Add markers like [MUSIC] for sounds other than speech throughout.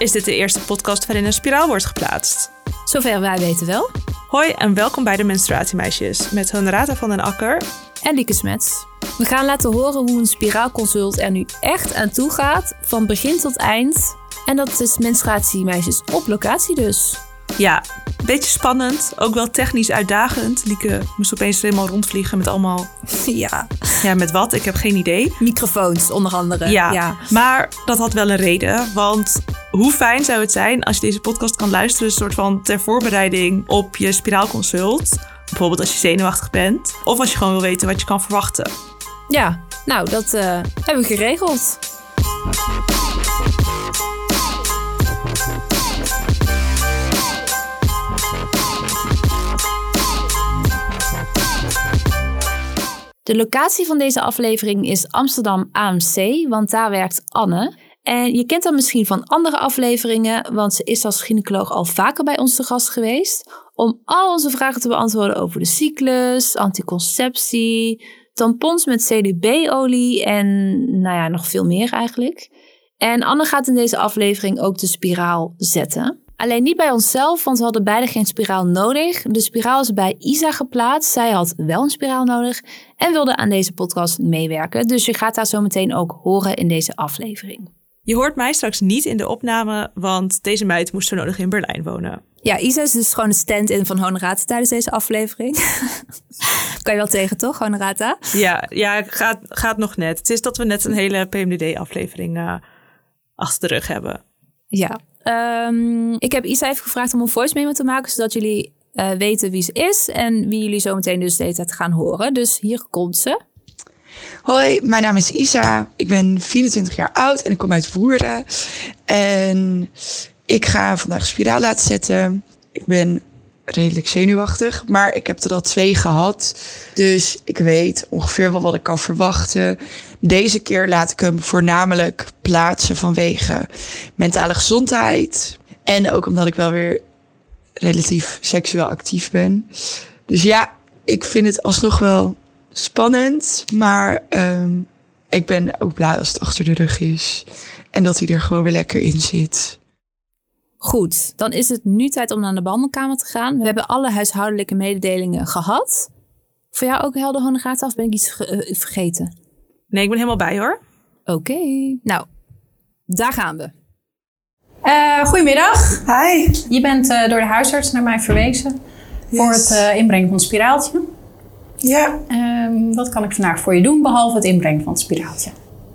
is dit de eerste podcast waarin een spiraal wordt geplaatst. Zover wij weten wel. Hoi en welkom bij de Menstruatiemeisjes met Honorata van den Akker En Lieke Smets. We gaan laten horen hoe een spiraalconsult er nu echt aan toe gaat, van begin tot eind. En dat is menstruatiemeisjes op locatie dus. Ja, een beetje spannend, ook wel technisch uitdagend. Lieke moest opeens helemaal rondvliegen met allemaal... [LAUGHS] Ja. Ja, met wat? Ik heb geen idee. Microfoons onder andere. Ja, maar dat had wel een reden. Want hoe fijn zou het zijn als je deze podcast kan luisteren... een soort van ter voorbereiding op je spiraalconsult. Bijvoorbeeld als je zenuwachtig bent. Of als je gewoon wil weten wat je kan verwachten. Ja, nou dat eh, hebben we geregeld. De locatie van deze aflevering is Amsterdam AMC, want daar werkt Anne. En je kent haar misschien van andere afleveringen, want ze is als gynaecoloog al vaker bij ons te gast geweest. Om al onze vragen te beantwoorden over de cyclus, anticonceptie, tampons met CDB-olie en nou ja, nog veel meer eigenlijk. En Anne gaat in deze aflevering ook de spiraal zetten. Alleen niet bij onszelf, want we hadden beide geen spiraal nodig. De spiraal is bij Isa geplaatst. Zij had wel een spiraal nodig en wilde aan deze podcast meewerken. Dus je gaat haar zo meteen ook horen in deze aflevering. Je hoort mij straks niet in de opname, want deze meid moest zo nodig in Berlijn wonen. Ja, Isa is dus gewoon de stand-in van Honorata tijdens deze aflevering. [LAUGHS] kan je wel tegen, toch, Honorata? Ja, ja gaat, gaat nog net. Het is dat we net een hele PMDD-aflevering uh, achter de rug hebben. Ja, um, ik heb Isa even gevraagd om een voice memo te maken, zodat jullie uh, weten wie ze is en wie jullie zo meteen dus de hele tijd gaan horen. Dus hier komt ze. Hoi, mijn naam is Isa. Ik ben 24 jaar oud en ik kom uit Woerden. En ik ga vandaag spiraal laten zetten. Ik ben redelijk zenuwachtig, maar ik heb er al twee gehad. Dus ik weet ongeveer wel wat ik kan verwachten. Deze keer laat ik hem voornamelijk plaatsen vanwege mentale gezondheid. En ook omdat ik wel weer relatief seksueel actief ben. Dus ja, ik vind het alsnog wel spannend. Maar um, ik ben ook blij als het achter de rug is. En dat hij er gewoon weer lekker in zit. Goed, dan is het nu tijd om naar de behandelkamer te gaan. We hebben alle huishoudelijke mededelingen gehad. Voor jou ook helder Honorata of ben ik iets uh, vergeten? Nee, ik ben helemaal bij hoor. Oké, okay. nou, daar gaan we. Uh, goedemiddag. Hi. Je bent uh, door de huisarts naar mij verwezen yes. voor het uh, inbrengen van het spiraaltje. Ja. Um, wat kan ik vandaag voor je doen, behalve het inbrengen van het spiraaltje?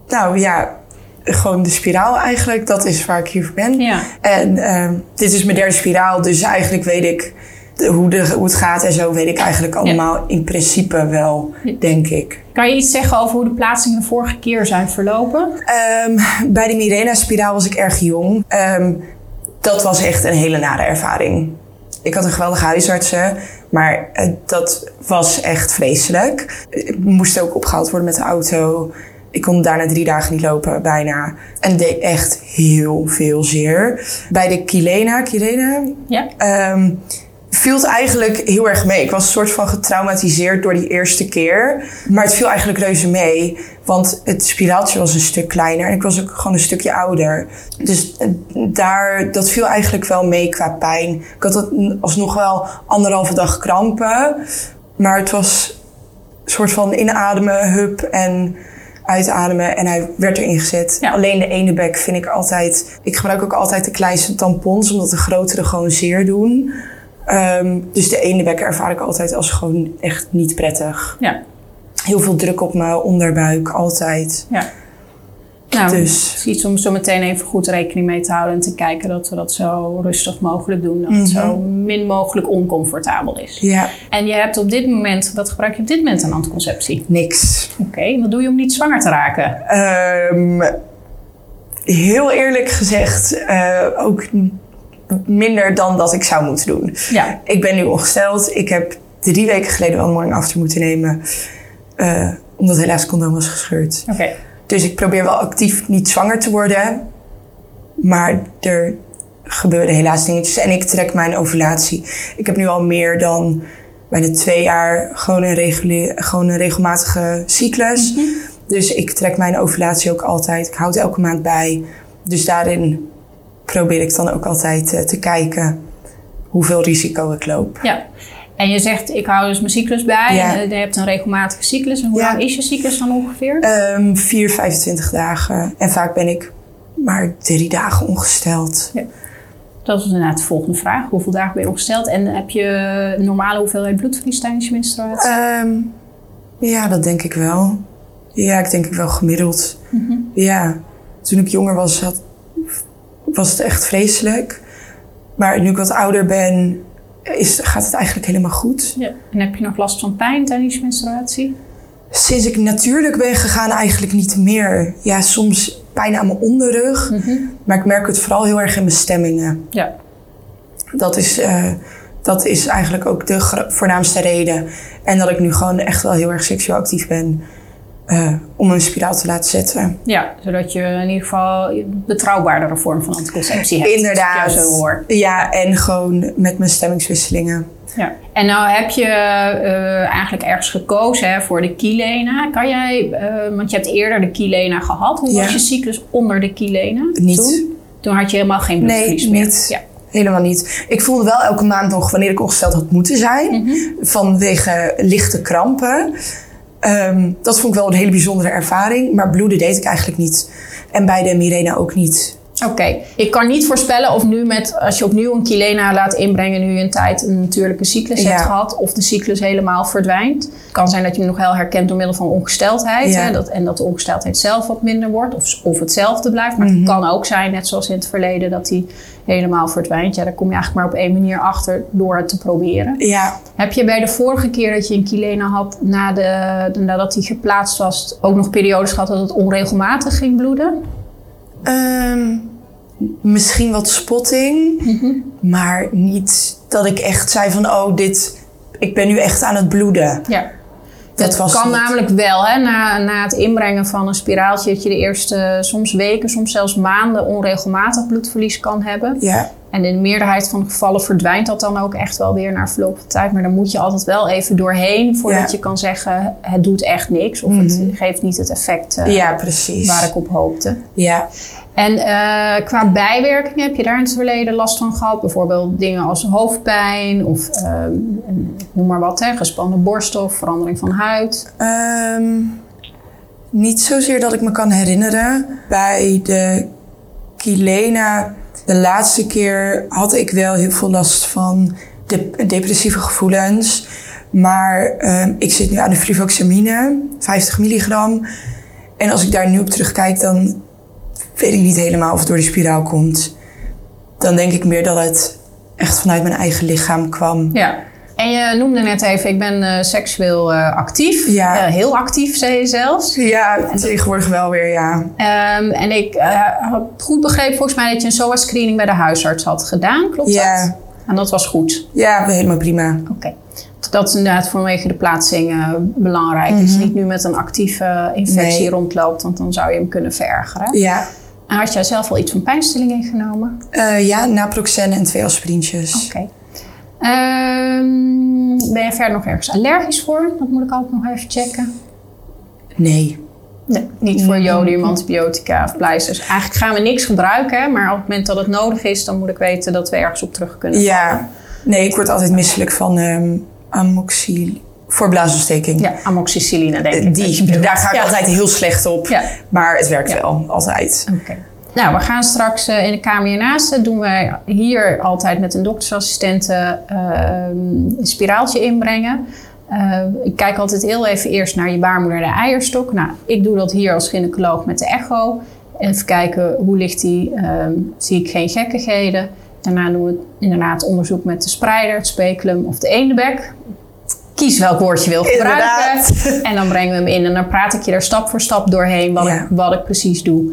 Nou ja, gewoon de spiraal eigenlijk. Dat is waar ik hier voor ben. Ja. En uh, dit is mijn derde spiraal, dus eigenlijk weet ik de, hoe, de, hoe het gaat en zo weet ik eigenlijk allemaal ja. in principe wel, denk ik. Kan je iets zeggen over hoe de plaatsingen de vorige keer zijn verlopen? Um, bij de Mirena-spiraal was ik erg jong. Um, dat was echt een hele nare ervaring. Ik had een geweldige huisartsen, maar uh, dat was echt vreselijk. Ik moest ook opgehaald worden met de auto. Ik kon daarna drie dagen niet lopen, bijna. En deed echt heel veel zeer. Bij de Kilena, Kilena ja. um, viel het eigenlijk heel erg mee. Ik was een soort van getraumatiseerd door die eerste keer. Maar het viel eigenlijk reuze mee. Want het spiraaltje was een stuk kleiner. En ik was ook gewoon een stukje ouder. Dus daar, dat viel eigenlijk wel mee qua pijn. Ik had het alsnog wel anderhalve dag krampen. Maar het was een soort van inademen, hup en uitademen en hij werd erin gezet. Ja. Alleen de ene bek vind ik altijd... Ik gebruik ook altijd de kleinste tampons, omdat de grotere gewoon zeer doen. Um, dus de ene bek ervaar ik altijd als gewoon echt niet prettig. Ja. Heel veel druk op mijn onderbuik, altijd. Ja. Nou, Dus- het is iets om zo meteen even goed rekening mee te houden en te kijken dat we dat zo rustig mogelijk doen. Dat het Mhm. zo min mogelijk oncomfortabel is. Ja, En je hebt op dit moment, wat gebruik je op dit moment aan anticonceptie? niks. Oké, wat doe je om niet zwanger te raken? Um, heel eerlijk gezegd, uh, ook minder dan dat ik zou moeten doen. Ja. Ik ben nu ongesteld. Ik heb drie weken geleden wel een morning after moeten nemen. Uh, omdat helaas het condoom was gescheurd. Oké. Dus ik probeer wel actief niet zwanger te worden. Maar er gebeuren helaas dingetjes. En ik trek mijn ovulatie. Ik heb nu al meer dan bijna twee jaar gewoon een, regulier, gewoon een regelmatige cyclus. Mhm. Dus ik trek mijn ovulatie ook altijd. Ik houd elke maand bij. Dus daarin probeer ik dan ook altijd eh, te kijken hoeveel risico ik loop. Ja. En je zegt, ik hou dus mijn cyclus bij. Ja. En eh, je hebt een regelmatige cyclus. En hoe Ja. lang is je cyclus dan ongeveer? Ehm 4, 25 dagen. En vaak ben ik maar drie dagen ongesteld. Dat is inderdaad de volgende vraag. Hoeveel dagen ben je ongesteld? En heb je normale hoeveelheid bloedverlies tijdens je menstruatie? Ehm, ja, dat denk ik wel. Ja, ik denk ik wel gemiddeld. Ja, toen ik jonger was, had, was het echt vreselijk. Maar nu ik wat ouder ben, is, gaat het eigenlijk helemaal goed. ja. En heb je nog last van pijn tijdens je menstruatie? Sinds ik natuurlijk ben gegaan, eigenlijk niet meer. Ja, soms pijn aan mijn onderrug. Maar ik merk het vooral heel erg in mijn stemmingen. Ja. Dat is, eh, dat is eigenlijk ook de voornaamste reden. En dat ik nu gewoon echt wel heel erg seksueel actief ben. Eh, om een spiraal te laten zetten. Ja, zodat je in ieder geval een betrouwbaardere vorm van anticonceptie hebt. Inderdaad. Zo hoor. Ja, en gewoon met mijn stemmingswisselingen. Ja. En nou heb je eh, eigenlijk ergens gekozen hè, voor de Kilena. Kan jij, eh, want je hebt eerder de Kilena gehad. Hoe Ja. was je cyclus onder de Kilena? Niet. Toen? Toen had je helemaal geen Nee, bloedverlies meer. niet. Ja. Helemaal niet. Ik voelde wel elke maand nog wanneer ik ongesteld had moeten zijn. Mhm. Vanwege lichte krampen. Ehm, dat vond ik wel een hele bijzondere ervaring. Maar bloeden deed ik eigenlijk niet. En bij de Mirena ook niet. Oké, ik kan niet voorspellen of nu met, als je opnieuw een Kilena laat inbrengen, nu je een tijd een natuurlijke cyclus Ja. hebt gehad, of de cyclus helemaal verdwijnt. Het kan zijn dat je hem nog wel herkent door middel van ongesteldheid. Ja. Hè, dat, en dat de ongesteldheid zelf wat minder wordt, of, of hetzelfde blijft. Maar Mhm. het kan ook zijn, net zoals in het verleden, dat die helemaal verdwijnt. Ja, daar kom je eigenlijk maar op één manier achter door het te proberen. Ja, Heb je bij de vorige keer dat je een Kilena had, na de, nadat die geplaatst was, ook nog periodes gehad dat het onregelmatig ging bloeden? Ehm, misschien wat spotting. Mhm. Maar niet dat ik echt zei van... Oh, dit... Ik ben nu echt aan het bloeden. Ja. Dat was kan namelijk wel, hè, na, na het inbrengen van een spiraaltje, dat je de eerste soms weken, soms zelfs maanden onregelmatig bloedverlies kan hebben. Ja, En in de meerderheid van de gevallen verdwijnt dat dan ook echt wel weer na verloop van tijd. Maar dan moet je altijd wel even doorheen voordat Ja. Mhm. je kan zeggen, het doet echt niks. Of het geeft niet het effect eh, ja precies. waar ik op hoopte. Ja. En eh, qua bijwerkingen heb je daar in het verleden last van gehad? Bijvoorbeeld dingen als hoofdpijn of eh, noem maar wat, hè, gespannen borst of verandering van huid. Ehm, niet zozeer dat ik me kan herinneren. Bij de Kilena, de laatste keer had ik wel heel veel last van de depressieve gevoelens. Maar ehm, ik zit nu aan de fluvoxamine, 50 milligram. En als ik daar nu op terugkijk, dan weet ik niet helemaal of het door de spiraal komt. Dan denk ik meer dat het echt vanuit mijn eigen lichaam kwam. Ja. En je noemde net even, ik ben eh, seksueel eh, actief. Ja. Eh, heel actief, zei je zelfs. Ja, tegenwoordig wel weer, ja. Ehm, en ik had goed begrepen volgens mij dat je een SOA-screening bij de huisarts had gedaan. Klopt Ja. dat? En dat was goed. Ja, helemaal prima. Oké. Dat is inderdaad vanwege de plaatsing belangrijk. Dat je niet nu met een actieve infectie Nee. rondloopt, want dan zou je hem kunnen verergeren. Ja, En had jij zelf al iets van pijnstilling ingenomen? Ja, naproxen en twee aspirintjes. Oké. Ehm, ben je verder nog ergens allergisch voor? Dat moet ik altijd nog even checken. Nee. Nee, niet voor jodium, antibiotica of pleisters. Eigenlijk gaan we niks gebruiken, maar op het moment dat het nodig is, dan moet ik weten dat we ergens op terug kunnen. Ja. Nee, ik word altijd misselijk van amoxil... Voor blaasontsteking. Ja, amoxicilline denk Eh, ik. je Die, daar ga ik Ja. altijd heel slecht op. Ja. Maar het werkt Ja. wel, altijd. Oké. Nou, we gaan straks eh, in de kamer hiernaast. eh, doen wij hier altijd met een doktersassistente eh, een spiraaltje inbrengen. Eh, ik kijk altijd heel even eerst naar je baarmoeder en de eierstok. Nou, ik doe dat hier als gynaecoloog met de echo. Even kijken hoe ligt die. Ehm, zie ik geen gekkigheden. Daarna doen we inderdaad onderzoek met de spreider, het speculum of de eendebek. Kies welk woord je wil gebruiken. Inderdaad. [LAUGHS] En dan brengen we hem in en dan praat ik je er stap voor stap doorheen wat, Ja. ik, wat ik precies doe.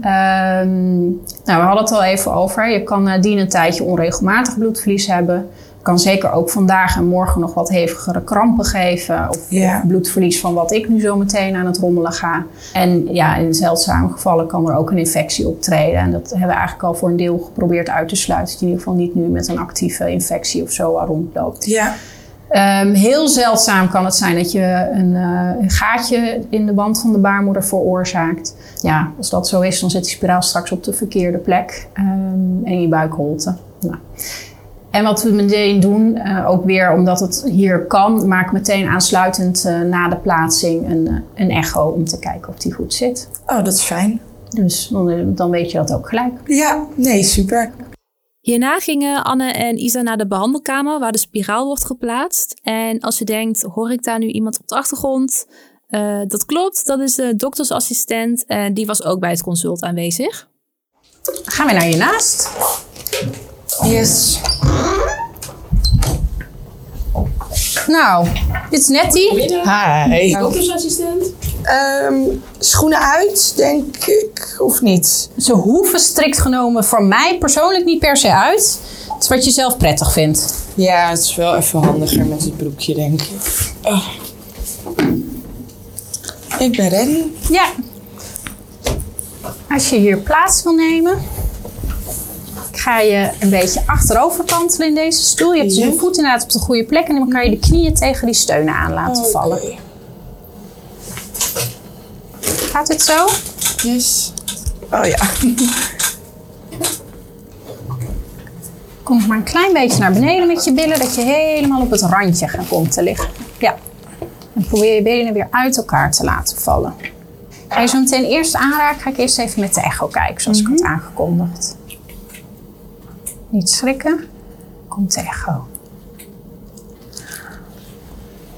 Ehm, nou, we hadden het al even over. Je kan nadien een tijdje onregelmatig bloedverlies hebben. Kan zeker ook vandaag en morgen nog wat hevigere krampen geven. Of, Ja. of bloedverlies van wat ik nu zo meteen aan het rommelen ga. En ja, in zeldzame gevallen kan er ook een infectie optreden. En dat hebben we eigenlijk al voor een deel geprobeerd uit te sluiten. Dat je in ieder geval niet nu met een actieve infectie of zo rondloopt. Ja. Ehm, heel zeldzaam kan het zijn dat je een, eh, een gaatje in de wand van de baarmoeder veroorzaakt. Ja, als dat zo is, dan zit die spiraal straks op de verkeerde plek ehm, en je buikholte. Nou. En wat we meteen doen, eh, ook weer omdat het hier kan, maak ik meteen aansluitend eh, na de plaatsing een, een echo om te kijken of die goed zit. Oh, dat is fijn. Dus dan, dan weet je dat ook gelijk. Ja, nee, super. Hierna gingen Anne en Isa naar de behandelkamer waar de spiraal wordt geplaatst. En als je denkt, hoor ik daar nu iemand op de achtergrond? Eh, dat klopt, dat is de doktersassistent en die was ook bij het consult aanwezig. Gaan we naar je naast. Yes. Nou, dit is Nettie. Hi. Doktersassistent. Ehm, schoenen uit, denk ik, of niet? Ze hoeven strikt genomen voor mij persoonlijk niet per se uit. Het is wat je zelf prettig vindt. Ja, het is wel even handiger met het broekje, denk ik. Oh. Ik ben ready. Ja. Als je hier plaats wil nemen, ga je een beetje achterover kantelen in deze stoel. Je hebt je voet inderdaad op de goede plek en dan kan je de knieën tegen die steunen aan laten vallen. Gaat het zo? Yes. Oh ja. [LAUGHS] Kom maar een klein beetje naar beneden met je billen, dat je helemaal op het randje gaat komt te liggen. Ja. En probeer je benen weer uit elkaar te laten vallen. Ga je zo meteen eerst aanraken, ga ik eerst even met de echo kijken, zoals ik had aangekondigd. Niet schrikken. Komt de echo.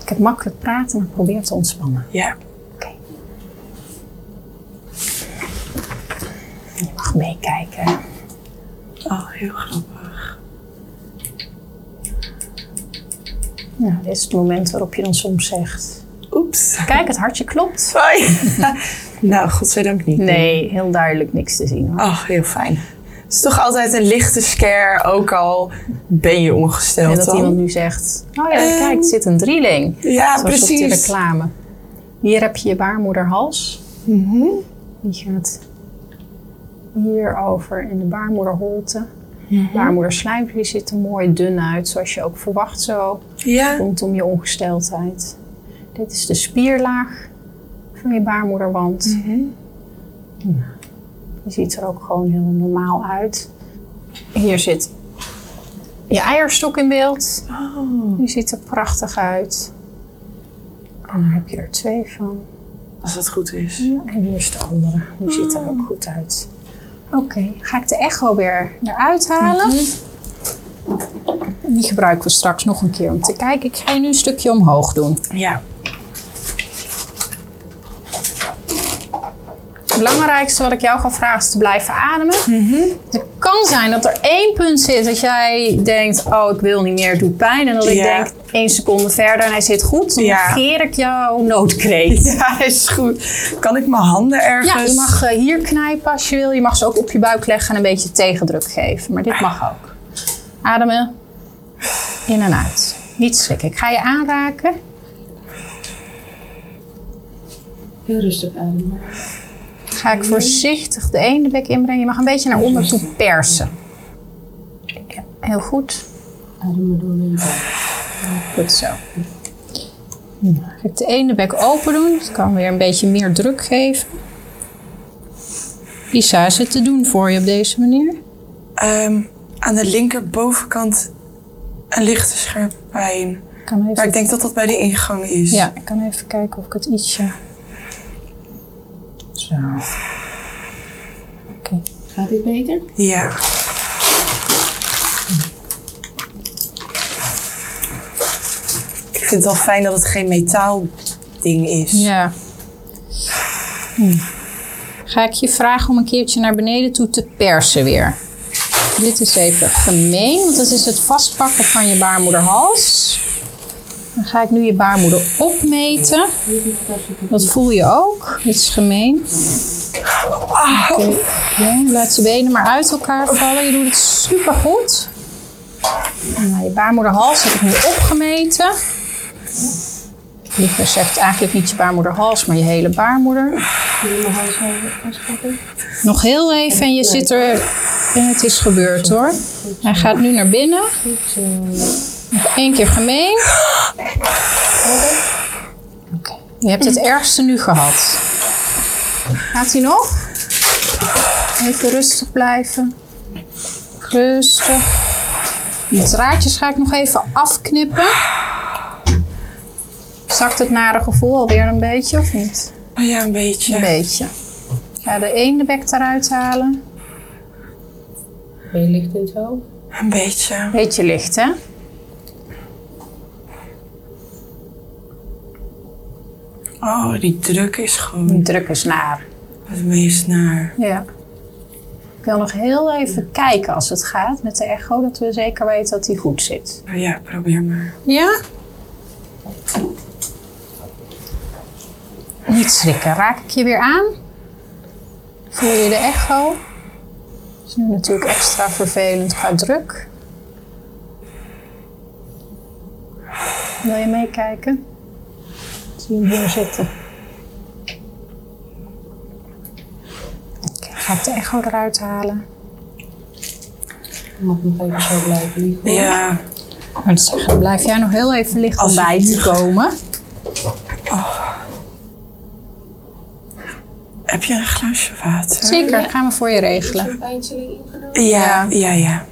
Ik heb makkelijk praten, maar probeer te ontspannen. Ja. Oké. Je mag meekijken. Oh, heel grappig. Nou, dit is het moment waarop je dan soms zegt... Oeps. Kijk, het hartje klopt. [LAUGHS] Nou, godzijdank niet. Nee, heel duidelijk niks te zien. Hoor. Oh, heel fijn. Het is toch altijd een lichte scare, ook al ben je ongesteld en dat dan. iemand nu zegt, oh ja, Ehm, kijk, er zit een drieling. Ja, Zoals op die precies. reclame. Hier heb je je baarmoederhals. Mhm. Die gaat hierover in de baarmoederholte. Mhm. Baarmoederslijmvlies ziet er mooi dun uit, zoals je ook verwacht zo Ja. rondom je ongesteldheid. Dit is de spierlaag van je baarmoederwand. Mhm. Die ziet er ook gewoon heel normaal uit. Hier zit je eierstok in beeld. Oh, Die ziet er prachtig uit. En dan heb je er twee van. als het goed is. En hier is de andere. Die ziet er ook goed uit. Oké, ga ik de echo weer eruit halen. Die gebruiken we straks nog een keer om te kijken. Ik ga je nu een stukje omhoog doen. Ja. Het belangrijkste wat ik jou ga vragen is te blijven ademen. Het kan zijn dat er één punt zit dat jij denkt: Oh, ik wil niet meer, het doet pijn. En dat ik denk: één seconde verder en hij zit goed. Dan Ja. negeer ik jouw noodkreet. [LAUGHS] Ja, is goed. Kan ik mijn handen ergens... Ja, je mag eh, hier knijpen als je wil. Je mag ze ook op je buik leggen en een beetje tegendruk geven. Maar dit mag ook. Ademen. In en uit. Niet schrikken. Ik ga je aanraken. Heel rustig ademen. Ga ik voorzichtig de ene bek inbrengen. Je mag een beetje naar onder toe persen. Heel goed. Ademen door Goed zo. Nou, ga ik de ene bek open doen. Dat kan weer een beetje meer druk geven. Isa, is het te doen voor je op deze manier? Ehm, aan de linkerbovenkant een lichte scherpe pijn. Ik kan even Maar ik denk dat dat bij de ingang is. Ja, ik kan even kijken of ik het ietsje. Zo. Oké. Gaat dit beter? Ja. Vind het wel fijn dat het geen metaal ding is. Ja. Hm. Ga ik je vragen om een keertje naar beneden toe te persen weer. Dit is even gemeen, want dat is het vastpakken van je baarmoederhals. Dan ga ik nu je baarmoeder opmeten. Dat voel je ook. Dit is gemeen. Oké, oké, laat je benen maar uit elkaar vallen. Je doet het super goed. Nou, je baarmoederhals heb ik nu opgemeten. Liever zegt eigenlijk niet je baarmoederhals, maar je hele baarmoeder. Nog heel even en je zit er. En het is gebeurd hoor. Hij gaat nu naar binnen. Eén keer gemeen. Je hebt het ergste nu gehad. Gaat hij nog? Even rustig blijven. Rustig. Die draadjes ga ik nog even afknippen. Zakt het nare gevoel alweer een beetje of niet? Ja, een beetje. Een beetje. Ik ga de ene bek eruit halen. Ben je licht in zo? Een beetje. Beetje licht, hè? Oh, die druk is gewoon Die druk is naar. het meest naar. Ja. Ik wil nog heel even kijken als het gaat met de echo, dat we zeker weten dat die goed zit. Oh ja, probeer maar. Ja? Niet schrikken. Raak ik je weer aan? Voel je de echo? Dat is nu natuurlijk extra vervelend qua druk. Wil je meekijken? Zie je hem hier zitten. Oké, ga ik de echo eruit halen. Mag nog even zo blijven liggen. Ja, wil zeggen, blijf jij nog heel even liggen om bij te komen. Heb je een glaasje water? Zeker, dat gaan we voor je regelen. Ja, ja, ja.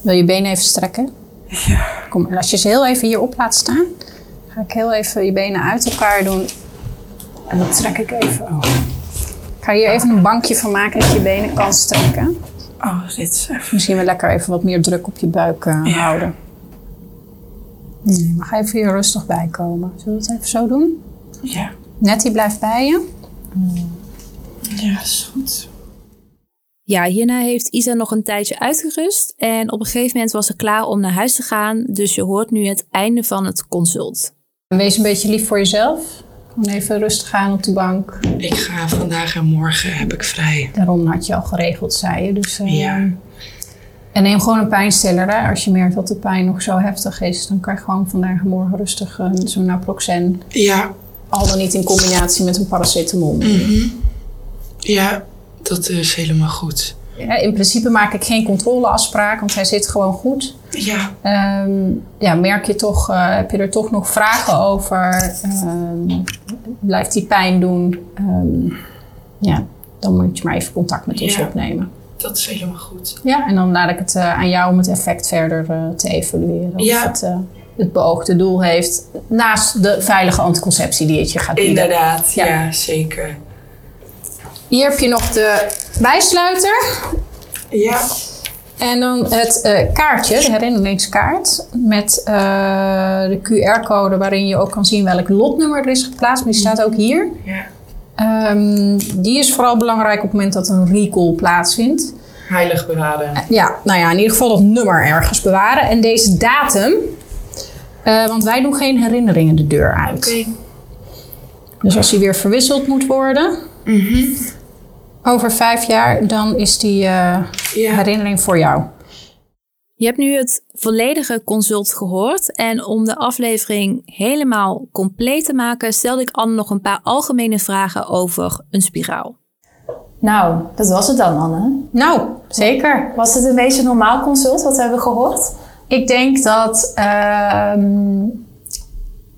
Wil je benen even strekken? Ja. Kom, en als je ze heel even hierop laat staan, ga ik heel even je benen uit elkaar doen. En dan trek ik even. Oh. Ik ga hier even een bankje van maken dat je benen kan strekken. Oh, dit is even. Misschien wel lekker even wat meer druk op je buik eh, Ja. houden. Nee, maar ga even hier rustig bij komen. Zullen we het even zo doen? Ja. Nettie blijft bij je. Ja, is goed. Ja, hierna heeft Isa nog een tijdje uitgerust en op een gegeven moment was ze klaar om naar huis te gaan. Dus je hoort nu het einde van het consult. Wees een beetje lief voor jezelf. Gewoon even rustig aan op de bank. Ik ga vandaag en morgen heb ik vrij. Daarom had je al geregeld, zei je. Dus, eh, Ja. En neem gewoon een pijnstiller. Hè. Als je merkt dat de pijn nog zo heftig is, dan kan je gewoon vandaag en morgen rustig uh, zo'n naproxen. Ja, Al dan niet in combinatie met een paracetamol. ja, dat is helemaal goed. Ja, in principe maak ik geen controleafspraak, want hij zit gewoon goed. Ja, Ehm, ja, merk je toch, eh, heb je er toch nog vragen over? Ehm, blijft die pijn doen? Ehm, ja, dan moet je maar even contact met ons Ja. opnemen. dat is helemaal goed. Ja, en dan laat ik het eh, aan jou om het effect verder eh, te evalueren. Of Ja. het het beoogde doel heeft. Naast de veilige anticonceptie die het je gaat bieden. Inderdaad, Ja. ja, zeker. Hier heb je nog de bijsluiter. Ja, En dan het eh, kaartje, de herinneringskaart. Met eh, de QR-code waarin je ook kan zien welk lotnummer er is geplaatst. Maar die staat ook hier. ja. Ehm, die is vooral belangrijk op het moment dat een recall plaatsvindt. Heilig bewaren. Ja, nou ja, in ieder geval dat nummer ergens bewaren. En deze datum. Eh, want wij doen geen herinneringen de deur uit. Oké. Dus als die weer verwisseld moet worden. Over vijf jaar, dan is die eh, herinnering voor jou. Je hebt nu het volledige consult gehoord en om de aflevering helemaal compleet te maken stelde ik Anne nog een paar algemene vragen over een spiraal. Nou, dat was het dan, Anne. Nou, zeker. Was het een beetje een normaal consult? Wat hebben we gehoord? Ik denk dat ehm,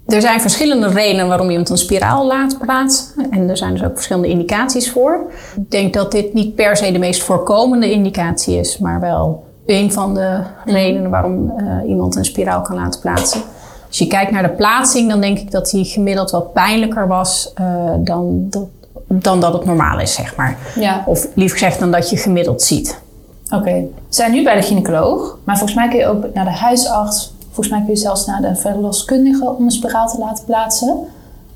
er zijn verschillende redenen waarom iemand een spiraal laat plaatsen. En er zijn dus ook verschillende indicaties voor. Ik denk dat dit niet per se de meest voorkomende indicatie is, maar wel een van de redenen waarom eh, iemand een spiraal kan laten plaatsen. Als je kijkt naar de plaatsing, dan denk ik dat die gemiddeld wat pijnlijker was eh, dan, dat, dan dat het normaal is, zeg maar. Ja, Of liever gezegd dan dat je gemiddeld ziet. Oké. We zijn nu bij de gynaecoloog, maar volgens mij kun je ook naar de huisarts. Volgens mij kun je zelfs naar de verloskundige om een spiraal te laten plaatsen.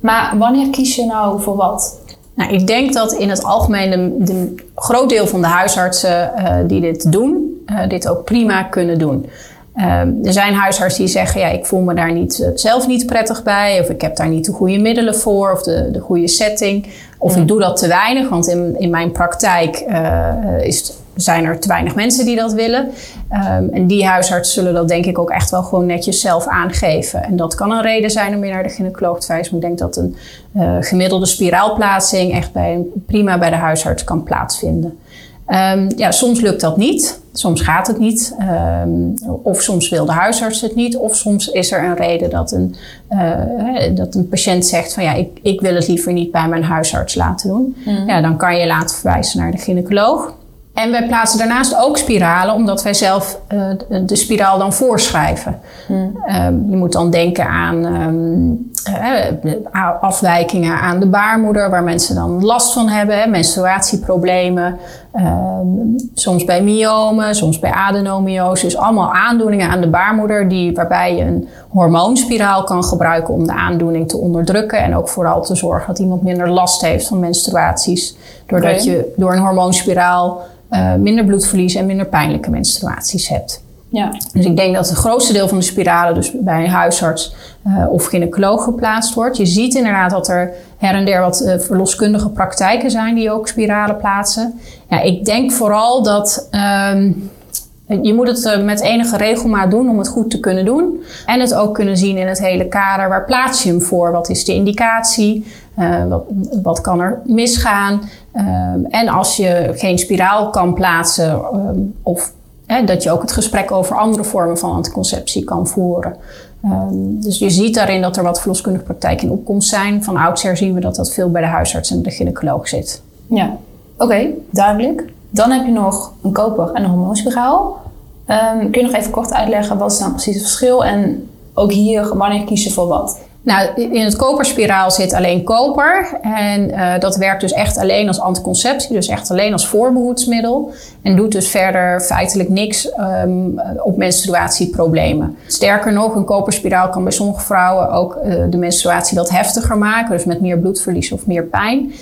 Maar wanneer kies je nou voor wat? Nou, ik denk dat in het algemeen een, de groot deel van de huisartsen eh, die dit doen, eh, dit ook prima kunnen doen. Ehm, er zijn huisartsen die zeggen, ja, ik voel me daar niet, eh, zelf niet prettig bij, of ik heb daar niet de goede middelen voor, of de, de goede setting, of ik doe dat te weinig, want in, in mijn praktijk eh, is, zijn er te weinig mensen die dat willen. Ehm, en die huisartsen zullen dat denk ik ook echt wel gewoon netjes zelf aangeven. En dat kan een reden zijn om weer naar de gynaecoloog te wijzen. Maar ik denk dat een eh, gemiddelde spiraalplaatsing echt bij, prima bij de huisarts kan plaatsvinden. Ehm, ja, soms lukt dat niet. Soms gaat het niet, ehm, of soms wil de huisarts het niet, of soms is er een reden dat een, uh, dat een patiënt zegt van ja, ik, ik wil het liever niet bij mijn huisarts laten doen. Mhm. Ja, dan kan je laten verwijzen naar de gynaecoloog. En wij plaatsen daarnaast ook spiralen, omdat wij zelf uh, de, de spiraal dan voorschrijven. Um, je moet dan denken aan um, uh, afwijkingen aan de baarmoeder, waar mensen dan last van hebben, hè, menstruatieproblemen, um, soms bij myomen, soms bij adenomiose. Dus allemaal aandoeningen aan de baarmoeder, die, waarbij je een hormoonspiraal kan gebruiken om de aandoening te onderdrukken. En ook vooral te zorgen dat iemand minder last heeft van menstruaties, doordat je door een hormoonspiraal uh, minder bloedverlies en minder pijnlijke menstruaties hebt. Ja. Dus ik denk dat het grootste deel van de spiralen dus bij een huisarts uh, of gynaecoloog geplaatst wordt. Je ziet inderdaad dat er her en der wat uh, verloskundige praktijken zijn die ook spiralen plaatsen. Ja, ik denk vooral dat um, je moet het uh, met enige regelmaat doen om het goed te kunnen doen. En het ook kunnen zien in het hele kader. Waar plaats je hem voor? Wat is de indicatie? Wat, wat, kan er misgaan? Um, en als je geen spiraal kan plaatsen um, of Dat je ook het gesprek over andere vormen van anticonceptie kan voeren. Um, dus je ziet daarin dat er wat verloskundige praktijken in opkomst zijn. Van oudsher zien we dat dat veel bij de huisarts en de gynaecoloog zit. Ja, oké, duidelijk. Dan heb je nog een koper en een hormoonspiraal. Um, kun je nog even kort uitleggen wat is nou precies het verschil en ook hier wanneer kies je voor wat? Nou, in het koperspiraal zit alleen koper. En uh, dat werkt dus echt alleen als anticonceptie, dus echt alleen als voorbehoedsmiddel. En doet dus verder feitelijk niks um, op menstruatieproblemen. Sterker nog, een koperspiraal kan bij sommige vrouwen ook uh, de menstruatie wat heftiger maken, dus met meer bloedverlies of meer pijn.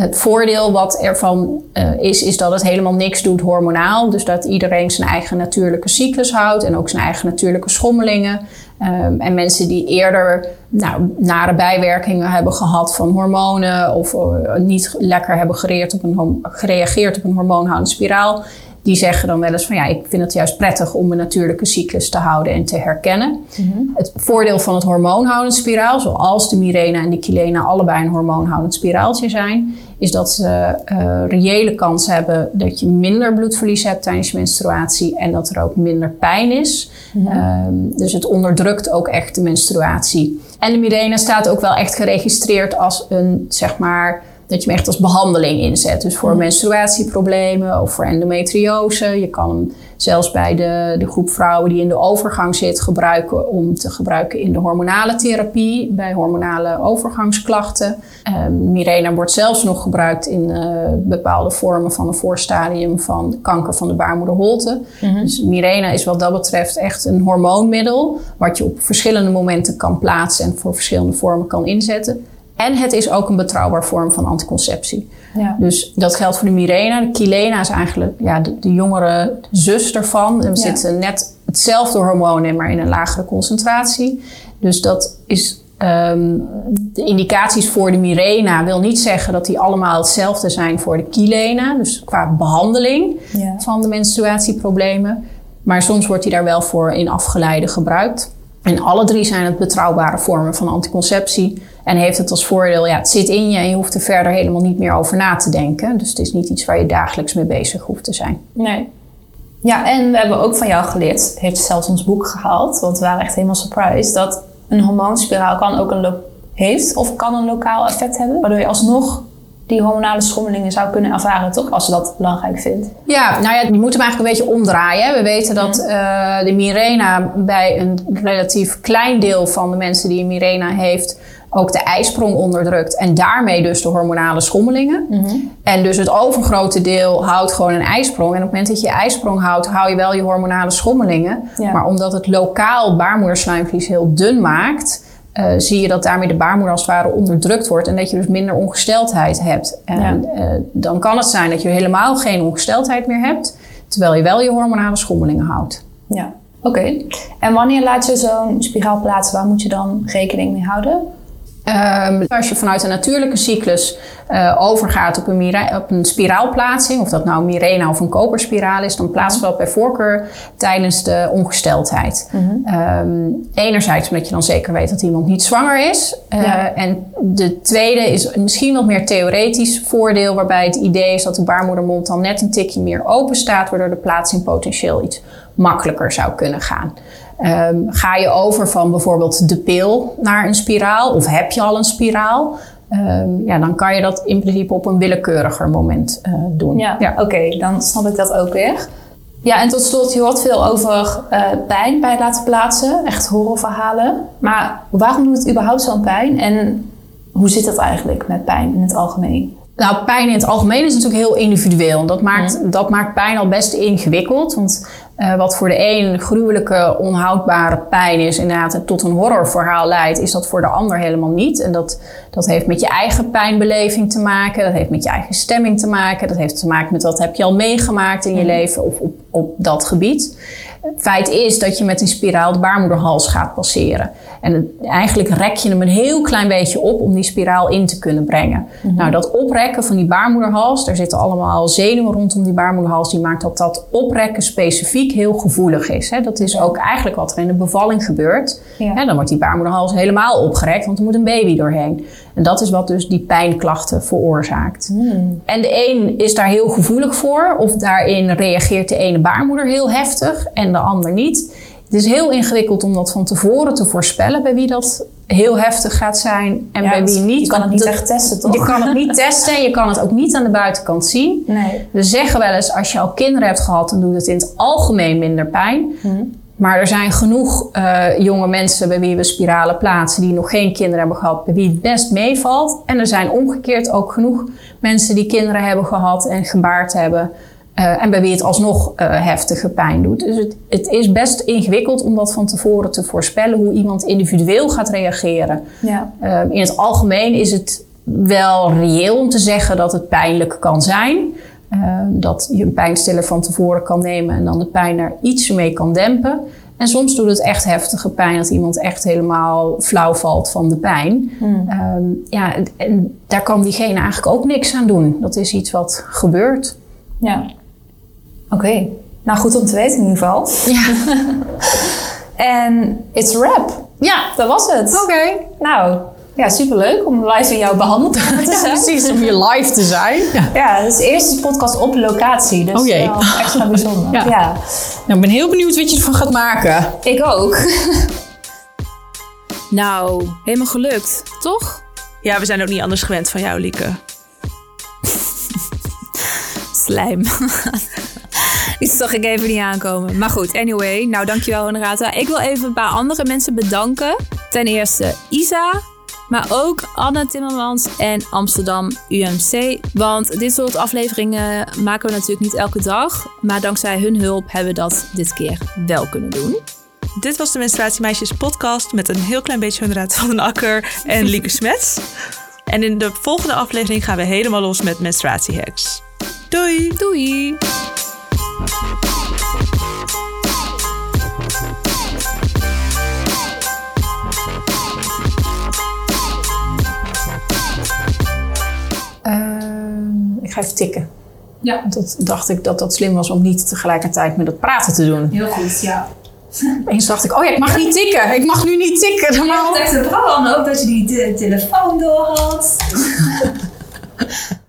Het voordeel wat ervan uh, is, is dat het helemaal niks doet hormonaal. Dus dat iedereen zijn eigen natuurlijke cyclus houdt en ook zijn eigen natuurlijke schommelingen. Um, en mensen die eerder nou, nare bijwerkingen hebben gehad van hormonen of uh, niet lekker hebben gereageerd op een, gereageerd op een hormoonhoudende spiraal, die zeggen dan wel eens van ja, ik vind het juist prettig om mijn natuurlijke cyclus te houden en te herkennen. Mm-hmm. Het voordeel van het hormoonhoudend spiraal, zoals de Mirena en de Kilena allebei een hormoonhoudend spiraaltje zijn, is dat ze uh, reële kans hebben dat je minder bloedverlies hebt tijdens je menstruatie en dat er ook minder pijn is. Mm-hmm. Um, dus het onderdrukt ook echt de menstruatie. En de Mirena staat ook wel echt geregistreerd als een, zeg maar, dat je hem echt als behandeling inzet. Dus voor menstruatieproblemen of voor endometriose. Je kan hem zelfs bij de, de groep vrouwen die in de overgang zit gebruiken om te gebruiken in de hormonale therapie, bij hormonale overgangsklachten. Um, Mirena wordt zelfs nog gebruikt in uh, bepaalde vormen van een voorstadium van kanker van de baarmoederholte. Mm-hmm. Dus Mirena is wat dat betreft echt een hormoonmiddel wat je op verschillende momenten kan plaatsen en voor verschillende vormen kan inzetten. En het is ook een betrouwbaar vorm van anticonceptie. Ja. Dus dat geldt voor de Mirena. De Kilena is eigenlijk ja, de, de jongere zus ervan. Er zitten net hetzelfde hormoon in, maar in een lagere concentratie. Dus dat is um, de indicaties voor de Mirena wil niet zeggen dat die allemaal hetzelfde zijn voor de Kilena. Dus qua behandeling ja. van de menstruatieproblemen. Maar soms wordt die daar wel voor in afgeleide gebruikt. En alle drie zijn het betrouwbare vormen van anticonceptie. En heeft het als voordeel, ja, het zit in je en je hoeft er verder helemaal niet meer over na te denken. Dus het is niet iets waar je dagelijks mee bezig hoeft te zijn. Nee. Ja, en we hebben ook van jou geleerd, heeft zelfs ons boek gehaald, want we waren echt helemaal surprised, dat een hormoonspiraal kan ook een heeft of kan een lokaal effect hebben, waardoor je alsnog die hormonale schommelingen zou kunnen ervaren, toch? Als je dat belangrijk vindt. Ja, nou ja, je moet hem eigenlijk een beetje omdraaien. We weten dat uh, de Mirena bij een relatief klein deel van de mensen die een Mirena heeft, ook de ijsprong onderdrukt en daarmee dus de hormonale schommelingen. Mm-hmm. En dus het overgrote deel houdt gewoon een ijsprong. En op het moment dat je ijsprong houdt, hou je wel je hormonale schommelingen. Ja. Maar omdat het lokaal baarmoederslijmvlies heel dun maakt, uh, zie je dat daarmee de baarmoeder als het ware onderdrukt wordt en dat je dus minder ongesteldheid hebt. En Ja. uh, dan kan het zijn dat je helemaal geen ongesteldheid meer hebt, terwijl je wel je hormonale schommelingen houdt. Ja, oké. En wanneer laat je zo'n spiraal plaatsen? Waar moet je dan rekening mee houden? Ehm, als je vanuit een natuurlijke cyclus uh, overgaat op een, op een spiraalplaatsing, of dat nou een Mirena of een koperspiraal is, dan plaatsen we dat bij voorkeur tijdens de ongesteldheid. um, enerzijds omdat je dan zeker weet dat iemand niet zwanger is. Uh, ja. En de tweede is misschien wat meer theoretisch voordeel, waarbij het idee is dat de baarmoedermond dan net een tikje meer open staat, waardoor de plaatsing potentieel iets makkelijker zou kunnen gaan. Um, ga je over van bijvoorbeeld de pil naar een spiraal of heb je al een spiraal? Um, ja, dan kan je dat in principe op een willekeuriger moment uh, doen. Ja, ja. oké, okay, dan snap ik dat ook weer. Ja, en tot slot, je hoort veel over uh, pijn bij laten plaatsen. Echt horrorverhalen. Maar waarom doet het überhaupt zo'n pijn? En hoe zit dat eigenlijk met pijn in het algemeen? Nou, pijn in het algemeen is natuurlijk heel individueel. Dat maakt, dat maakt pijn al best ingewikkeld. Want uh, wat voor de een gruwelijke, onhoudbare pijn is, inderdaad tot een horrorverhaal leidt, is dat voor de ander helemaal niet. En dat, dat heeft met je eigen pijnbeleving te maken, dat heeft met je eigen stemming te maken, dat heeft te maken met wat heb je al meegemaakt in je leven of op, op dat gebied. Het feit is dat je met een spiraal de baarmoederhals gaat passeren. En het, eigenlijk rek je hem een heel klein beetje op om die spiraal in te kunnen brengen. Mm-hmm. Nou, dat oprekken van die baarmoederhals, daar zitten allemaal zenuwen rondom die baarmoederhals, die maakt dat dat oprekken specifiek heel gevoelig is. Hè. Dat is ook eigenlijk wat er in de bevalling gebeurt. Ja. Hè, dan wordt die baarmoederhals helemaal opgerekt, want er moet een baby doorheen. En dat is wat dus die pijnklachten veroorzaakt. Mm. En de een is daar heel gevoelig voor, of daarin reageert de ene baarmoeder heel heftig en de ander niet. Het is heel ingewikkeld om dat van tevoren te voorspellen bij wie dat heel heftig gaat zijn en ja, bij wie niet. Je kan het niet echt testen, toch? Je kan het niet testen en je kan het ook niet aan de buitenkant zien. Nee. We zeggen wel eens, als je al kinderen hebt gehad, dan doet het in het algemeen minder pijn. Hmm. Maar er zijn genoeg uh, jonge mensen bij wie we spiralen plaatsen die nog geen kinderen hebben gehad, bij wie het best meevalt. En er zijn omgekeerd ook genoeg mensen die kinderen hebben gehad en gebaard hebben. Uh, en bij wie het alsnog uh, heftige pijn doet. Dus het, het, is best ingewikkeld om dat van tevoren te voorspellen hoe iemand individueel gaat reageren. Ja. Uh, in het algemeen is het wel reëel om te zeggen dat het pijnlijk kan zijn. dat je een pijnstiller van tevoren kan nemen en dan de pijn er iets mee kan dempen. En soms doet het echt heftige pijn dat iemand echt helemaal flauw valt van de pijn. Hmm. ja, en daar kan diegene eigenlijk ook niks aan doen. Dat is iets wat gebeurt. Ja. Oké, okay. nou goed om te weten in ieder geval. Ja. [LAUGHS] en it's a wrap. Ja, dat was het. Oké. Okay. Nou, ja, superleuk om live in jouw behandeld te zijn. Ja, precies, om hier live te zijn. Ja, [LAUGHS] ja het is de eerste podcast op locatie, dus oh jee. wel extra bijzonder. [LAUGHS] Ja. ja. Nou, ik ben heel benieuwd wat je ervan gaat maken. Ik ook. nou, helemaal gelukt, toch? Ja, we zijn ook niet anders gewend van jou, Lieke. Slijm. [LAUGHS] Die zag ik even niet aankomen. Maar goed, anyway. Nou, dankjewel Honorata. Ik wil even een paar andere mensen bedanken. Ten eerste Isa, maar ook Anne Timmermans en Amsterdam UMC. Want dit soort afleveringen maken we natuurlijk niet elke dag. Maar dankzij hun hulp hebben we dat dit keer wel kunnen doen. Dit was de Menstruatiemeisjes podcast met een heel klein beetje Honorata van den Akker en Lieke [LAUGHS] Smets. En in de volgende aflevering gaan we helemaal los met menstruatiehacks. Doei! Doei! Uh, ik ga even tikken. Ja. Dat dacht ik dat dat slim was om niet tegelijkertijd met het praten te doen. Heel goed, ja. Eens dacht ik, oh ja, ik mag niet tikken. Ik mag nu niet tikken. Normaal... Ja, echt vooral ook dat je die telefoon door had. [LAUGHS]